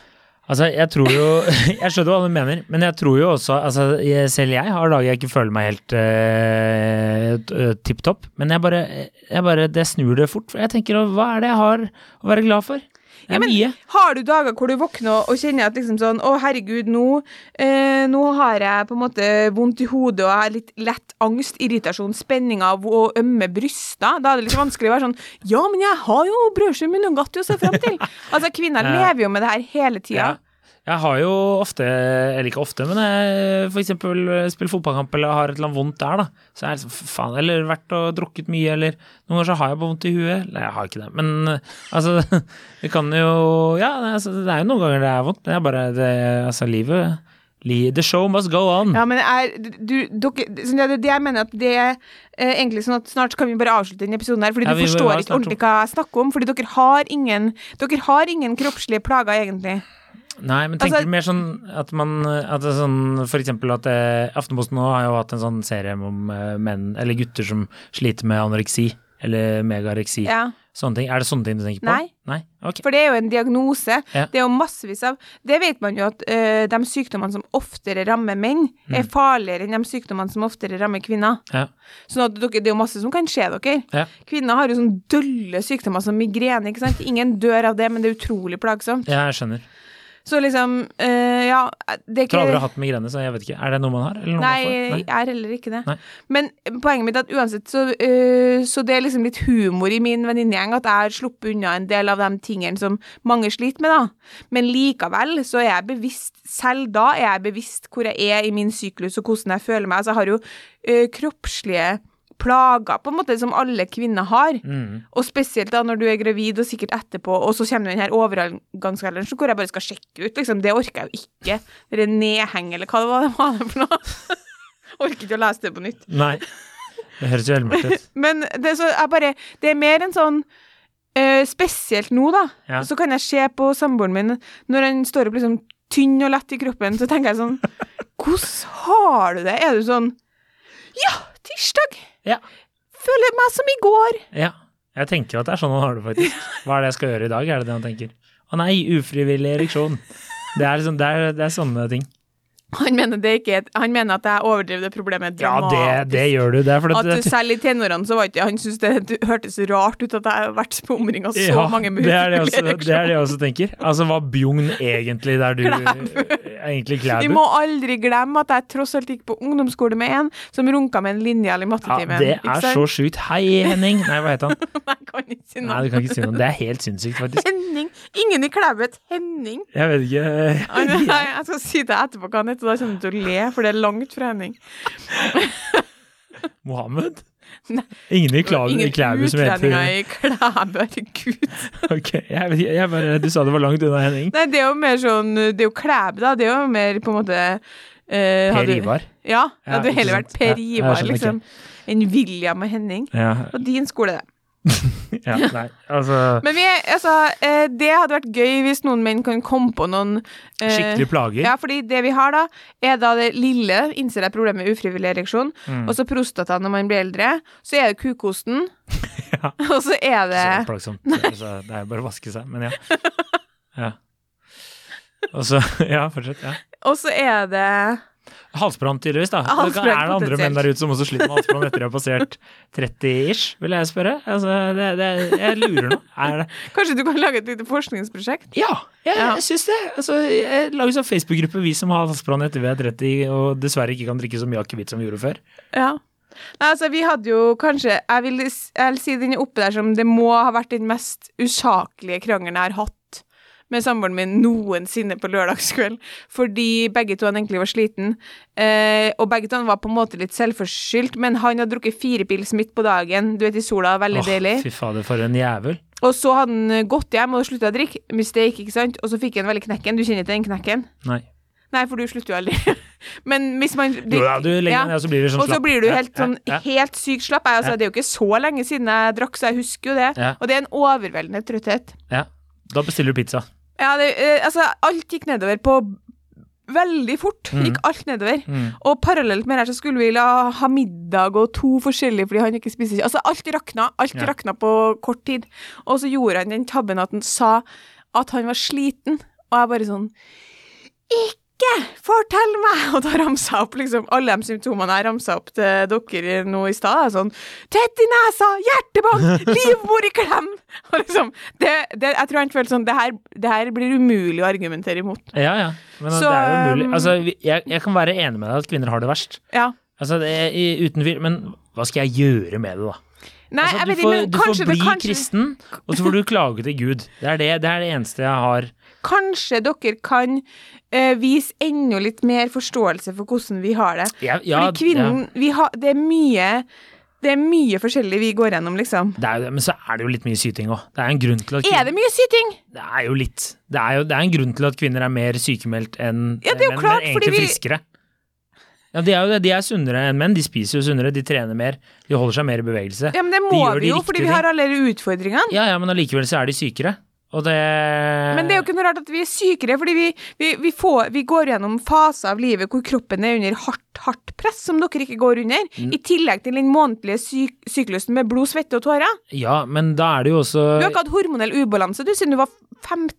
Altså, jeg tror jo Jeg skjønner hva du mener, men jeg tror jo også altså, jeg, Selv jeg har dager jeg ikke føler meg helt uh, tipp topp. Men jeg bare, jeg bare Det snur det fort. For jeg tenker hva er det jeg har å være glad for? Ja, men. Har du dager hvor du våkner og kjenner at liksom sånn Å, herregud, nå, eh, nå har jeg på en måte vondt i hodet og jeg har litt lett angst, irritasjon, spenning av og ømme bryster. Da er det litt vanskelig å være sånn Ja, men jeg har jo brødskive med Nugatti å se fram til. Altså, kvinner Ja. lever jo med det her hele tida. Ja. Jeg har jo ofte, eller ikke ofte, men jeg eksempel spiller fotballkamp eller har et eller annet vondt der, da. Så jeg er liksom, faen, eller vært og drukket mye, eller noen ganger så har jeg bare vondt i huet. Nei, jeg har ikke det, men altså, det kan jo Ja, det, altså, det er jo noen ganger det er vondt, men jeg bare det, Altså, livet The show must go on. Ja, men er, du, dere, så det, det jeg mener at det er eh, egentlig sånn at snart kan vi bare avslutte denne episoden her, fordi Ja, du forstår ikke ordentlig hva jeg snakker om, fordi dere har ingen, dere har ingen kroppslige plager, egentlig. Nei, men tenker Altså- du mer sånn at man at det er sånn, For eksempel at eh, Aftenposten nå har jo hatt en sånn serie om eh, menn, eller gutter som sliter med anoreksi, eller megareksi. Ja. Sånne ting. Er det sånne ting du tenker på? Nei. Nei? Okay. For det er jo en diagnose. Ja. Det er jo massevis av Det vet man jo at uh, de sykdommene som oftere rammer menn, er farligere enn de sykdommene som oftere rammer kvinner. Ja. Sånn det er jo masse som kan skje dere. Ja. Kvinner har jo sånn dølle sykdommer som migrene, ikke sant. Ingen dør av det, men det er utrolig plagsomt. ja, jeg skjønner. Så liksom, eh, ja Det er tror aldri har hatt migrene, så jeg vet ikke. Er det noe man har? Eller noe Nei, man får? jeg er heller ikke det. Nei. Men poenget mitt er at uansett så, eh, så det er liksom litt humor i min venninnegjeng at jeg har sluppet unna en del av de tingene som mange sliter med, da. Men likevel så er jeg bevisst, selv da er jeg bevisst hvor jeg er i min syklus og hvordan jeg føler meg. Altså jeg har jo eh, kroppslige plager, på en måte, som alle kvinner har. Mm. Og spesielt da når du er gravid, og sikkert etterpå, og så kommer den her overgangsalderen så hvor jeg bare skal sjekke ut, liksom. Det orker jeg jo ikke. Det er nedheng, eller hva det var det var for noe. orker ikke å lese det på nytt. Nei. Det høres jo helt mørkt ut. Men det, er bare, det er mer en sånn uh, Spesielt nå, da. Ja. Så kan jeg se på samboeren min når han står opp liksom tynn og lett i kroppen, så tenker jeg sånn Hvordan har du det? Er du sånn Ja, tirsdag! Ja. Føler meg som i går. ja. Jeg tenker jo at det er sånn han har det, faktisk. Hva er det jeg skal gjøre i dag, er det det han tenker. Å nei, ufrivillig ereksjon. Det er, liksom, det er, det er sånne ting. Han mener, er et, han mener at jeg overdriver det problemet dramatisk. Ja, det, det gjør du. Det fordi At det, selv i tenårene så var ikke Han syntes det, det hørtes rart ut at jeg har vært omringa så ja, mange med det det, er det jeg også tenker. Altså, var Bjugn egentlig der du Klæbu. Egentlig Vi må aldri glemme at jeg tross alt gikk på ungdomsskole med en som runka med en linjal i Ja, det er så sjukt. Hei, Henning. Nei, hva heter han? Nei, jeg kan ikke si noe. Nei, du kan ikke si noe. Det er helt sinnssykt, faktisk. Henning. Ingen i Klæbu het Henning. Jeg vet ikke. Nei, jeg skal si det etterpå hva han heter, da kommer du til å le, for det er langt fra Henning. Mohammed? Nei. Ingen i Klæbu Ingen som heter utlendinger i Klæbu, herregud. Ok, jeg, jeg bare, Du sa det var langt unna Henning. Nei, det er jo mer sånn Det er jo Klæbu, da. Det er jo mer på en måte eh, Per Ivar. Ja, det Ja, hadde ikke heller sant. vært Per Ivar, ja, liksom. Enn William og Henning. Ja, Og din skole, det. ja, nei, altså Men vi, altså, eh, det hadde vært gøy hvis noen menn kan komme på noen eh, Skikkelig plager. Ja, fordi det vi har da, er da det lille, innser jeg problemet med ufrivillig ereksjon, Mm. og så prostata når man blir eldre, så er det kukosten, Ja. og så er det Så plagsomt. Altså, det er jo bare å vaske seg, men ja. ja. Og så Ja, fortsett. Ja. Og så er det Halsbrann, tydeligvis. da. Halsbrann, er det andre menn der ute som også sliter med halsbrann etter å ha passert 30-ish, vil jeg spørre? Altså, det, det, jeg lurer nå. Det Kanskje du kan lage et lite forskningsprosjekt? Ja, jeg, Ja. jeg syns det. Altså, jeg lager sånn Facebook-gruppe, vi som har halsbrann etter vi er 30 og dessverre ikke kan drikke så mye akevitt som vi gjorde før. Ja. Nei, altså, vi hadde jo kanskje Jeg vil, jeg vil si den er oppe der som det må ha vært den mest usaklige krangelen jeg har hatt med samboeren min noensinne på lørdagskveld, fordi begge to han egentlig var sliten. Eh, og begge to han var på en måte litt selvforskyldt, men han hadde drukket fire pils midt på dagen, du vet i sola, veldig Åh, deilig. fy fader, for en jævel. Og så hadde han gått hjem og slutta å drikke, mistake, ikke sant, og så fikk han veldig knekken. Du kjenner ikke den knekken? Nei. Nei, for du slutter jo aldri. men hvis man Jo da, du legger Ja. ned, og så blir du sånn slapp. Og så blir du helt sånn ja, ja. helt sykt slapp. Jeg, altså, Ja. Det er jo ikke så lenge siden jeg drakk, så jeg husker jo det. Ja. Og det er en overveldende trøtthet. Ja. Da bestiller du pizza. Ja, det, eh, altså, alt gikk nedover på veldig fort. Mm. Gikk alt nedover. Mm. Og parallelt med det her så skulle vi la ha middag og to forskjellige fordi han ikke spiser. Altså, alt rakna. Alt Ja. rakna på kort tid. Og så gjorde han den tabben at han sa at han var sliten, og jeg bare sånn Ikke fortell meg! Og da ramsa jeg opp liksom alle de symptomene jeg ramsa opp til dere nå i stad. Sånn tett i nesa, hjertebank, livmor i klem! Og liksom, det, det, jeg tror han følte sånn det her, det her blir umulig å argumentere imot. Ja, ja. Men Så, det er jo mulig. um, Altså, jeg, jeg kan være enig med deg at kvinner har det verst. Ja. Altså, det er, uten tvil. Men hva skal jeg gjøre med det, da? Nei, Altså, du vet får, ikke, men du får bli kanskje, kristen, og så får du klage til Gud. Det er det, det er det eneste jeg har. Kanskje dere kan uh, vise enda litt mer forståelse for hvordan vi har det. Ja, ja, Fordi kvinnen vi har, Det er mye Det er mye forskjellig vi går gjennom, liksom. Det er jo det, men så er det jo litt mye syting òg. Det er en grunn til at Er det mye syting? Det er jo litt. Det er jo det er en grunn til at kvinner er mer sykemeldt enn Ja, det er jo menn, klart, men egentlig vi- friskere. Ja, de er jo det. De er sunnere enn menn. De spiser jo sunnere, de trener mer, de holder seg mer i bevegelse. Ja, men det må de vi jo, fordi vi har alle de utfordringene. Ja, ja, men allikevel så er de sykere. Og det Men det er jo ikke noe rart at vi er sykere, fordi vi, vi, vi, får, vi går gjennom faser av livet hvor kroppen er under hardt, hardt press, som dere ikke går under, Mm. i tillegg til den månedlige syk syklusen med blod, svette og tårer. Ja, men da er det jo også Du har ikke hatt hormonell ubalanse du siden du var 15.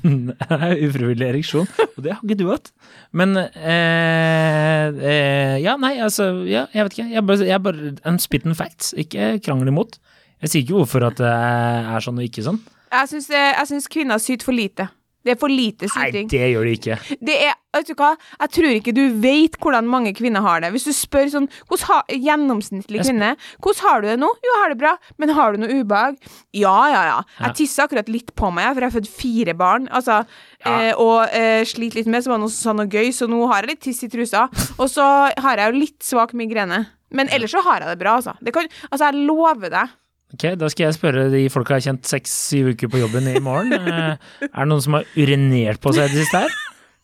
Ufrivillig ereksjon. Og det har ikke du hatt. Men eh, eh, Ja, nei, altså Ja, jeg vet ikke. Jeg bare, jeg bare en spitten facts, ikke krangel imot. Jeg sier ikke hvorfor at det er sånn og ikke sånn. Jeg syns, kvinner syter for lite. Det er for lite Nei, det gjør de ikke. Det er, vet du hva, jeg tror ikke du vet hvordan mange kvinner har det. Hvis du spør sånn, hvordan har gjennomsnittlig kvinne, hvordan har du det nå? Jo, jeg har det bra, men har du noe ubehag? Ja, ja, ja. Jeg tisser akkurat litt på meg, for jeg har født fire barn, altså, Ja. eh, og eh, sliter litt med, så var det noe som sa noe gøy, så nå har jeg litt tiss i trusa. Og så har jeg jo litt svak migrene. Men ellers så har jeg det bra, altså. Det kan, altså, jeg lover deg. Ok, Da skal jeg spørre de folka jeg har kjent seks-syv uker på jobben i morgen. Eh, er det noen som har urinert på seg i det siste her?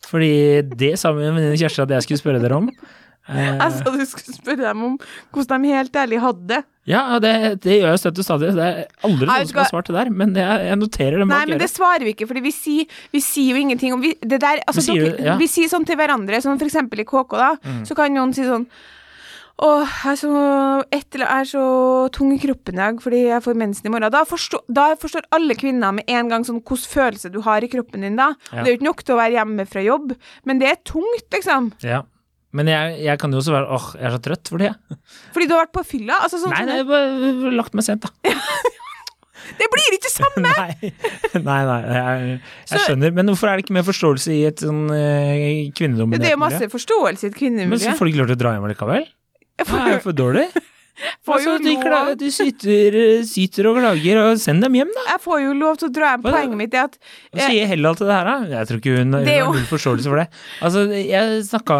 Fordi det sa min venninne Kjersti at jeg skulle spørre dere om. Eh, Jeg sa du skulle spørre dem om hvordan de helt ærlig hadde det. ja, det, det gjør jeg støtt og stadig. Det er aldri noen som har svart det der, men jeg, jeg noterer det. Nei, men det svarer vi ikke, for vi vi sier jo ingenting om vi, det der, altså, vi, sier dere, ja. Vi sier sånn til hverandre, sånn for eksempel i KK, da, Mm. så kan noen si sånn Åh, jeg er så, et, eller, er så tung i kroppen i dag fordi jeg får mensen i morgen. Da forstår, da forstår alle kvinner med en gang sånn hvilken følelse du har i kroppen din da. Ja. Det er jo ikke nok til å være hjemme fra jobb, men det er tungt, liksom. Ja. Men jeg, jeg kan jo også være åh, jeg er så trøtt for det. Fordi du har vært på fylla. Altså, sånn, Nei, nei, jeg bare lagt meg sent, da. det blir ikke samme! Nei, nei, nei jeg, jeg skjønner. Men hvorfor er det ikke mer forståelse i et sånn eh, kvinnedominert Det er masse forståelse i et Men så får de ikke lov til å dra hjem allikevel? Det er for dårlig. Altså, de, klager, du de syter, syter og klager, og send dem hjem, da. Jeg får jo lov til å dra hjem. Poenget mitt er at Hva sier Hella til det her, da? Jeg tror ikke hun, hun har null forståelse for det. Altså, jeg snakka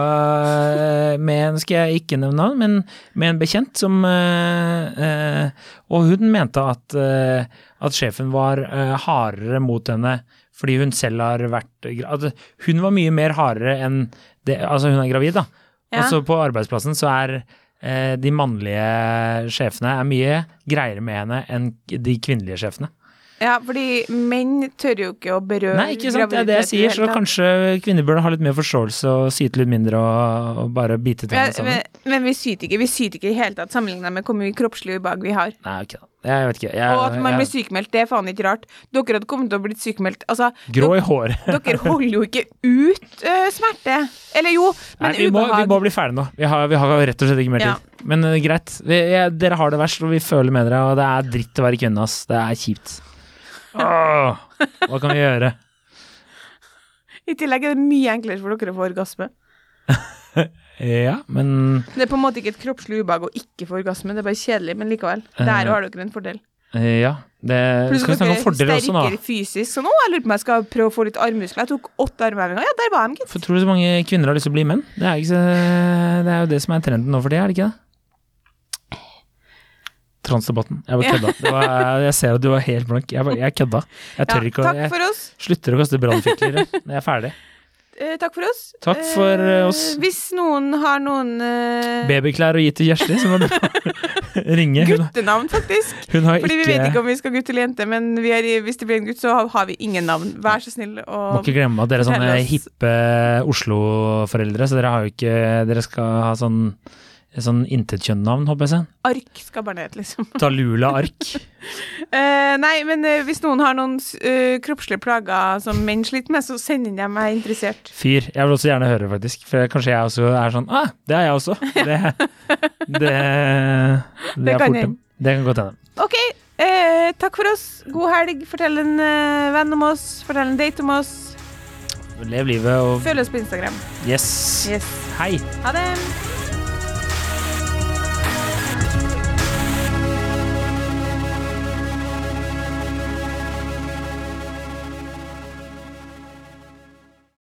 med Nå skal jeg ikke nevne navn, men med en bekjent som eh, eh, Og hun mente at, eh, at sjefen var eh, hardere mot henne fordi hun selv har vært At hun var mye mer hardere enn det Altså, hun er gravid, da. Ja. Og så på arbeidsplassen så er eh, de mannlige sjefene er mye greiere med henne enn de kvinnelige sjefene. Ja, fordi menn tør jo ikke å berøre Nei, ikke sant, det er det jeg sier, så kanskje kvinner burde ha litt mer forståelse og syte litt mindre og, og bare bite tennene sammen. men, men vi syter ikke Vi syter ikke i hele tatt sammenlignet med hvor mye kroppslig ubehag vi har. Nei, okay da. Jeg vet ikke. Jeg, og at man jeg, blir sykemeldt, det er faen ikke rart. Dere hadde kommet til å bli sykemeldt. Altså, grå i håret. dere holder jo ikke ut uh, smerte. Eller jo, Nei, vi vi, må, vi må bli ferdige nå. Vi har, vi har rett og slett ikke mer Ja. tid. Men uh, greit. Vi, jeg, dere har det verst, og vi føler med dere, og det er dritt å være kvinne, ass. Det er kjipt. Åh, hva kan vi gjøre? I tillegg er det mye enklere for dere å få orgasme. Ja, men Det er på en måte ikke et kroppslig ubehag å ikke få orgasme, det er bare kjedelig, men likevel. Der Eh, har dere en fordel. eh, Ja. Det, Pluss skal vi snakke om fordeler også nå? sterkere fysisk. Så nå jeg lurer på om jeg skal prøve å få litt armmuskler. Jeg tok åtte armhevinger. Ja, der var de, gitt. Tror du så mange kvinner har lyst til å bli menn? Det er, ikke så, det er jo det som er trenden nå for det, er det ikke det? Transdebatten. Jeg bare kødda. Det var, jeg ser at du var helt blank. Jeg, bare- jeg kødda. Jeg tør Ja, ikke å Jeg slutter å kaste brannfikler jeg er ferdig. Eh, takk for oss. Takk for, eh, oss. Hvis noen har noen eh, Babyklær å gi til Kjersti, så må du ringe. Guttenavn, faktisk. hun har Fordi vi vet ikke ikke om vi skal gutt eller jente, men vi er, hvis det blir en gutt, så har- vi ingen navn. Vær så snill Må ikke glemme at dere er sånne hippe Oslo-foreldre, så dere har jo ikke Dere skal ha sånn Sånn intetkjønn-navn, håper jeg. si. ark skal bare ned, liksom. Talula Ark. uh, nei, men uh, hvis noen har noen uh, kroppslige plager som menn sliter med, så send inn dem, jeg er interessert. Fyr. Jeg vil også gjerne høre, faktisk. For kanskje jeg også er sånn Ah, det er jeg også. Det, det, det, Det kan hende. Det kan godt hende. Ok, eh, takk for oss. God helg. Fortell en eh, venn om oss. Fortell en date om oss. Lev livet og Følg oss på Instagram. Yes. Yes. Hei. Ha det.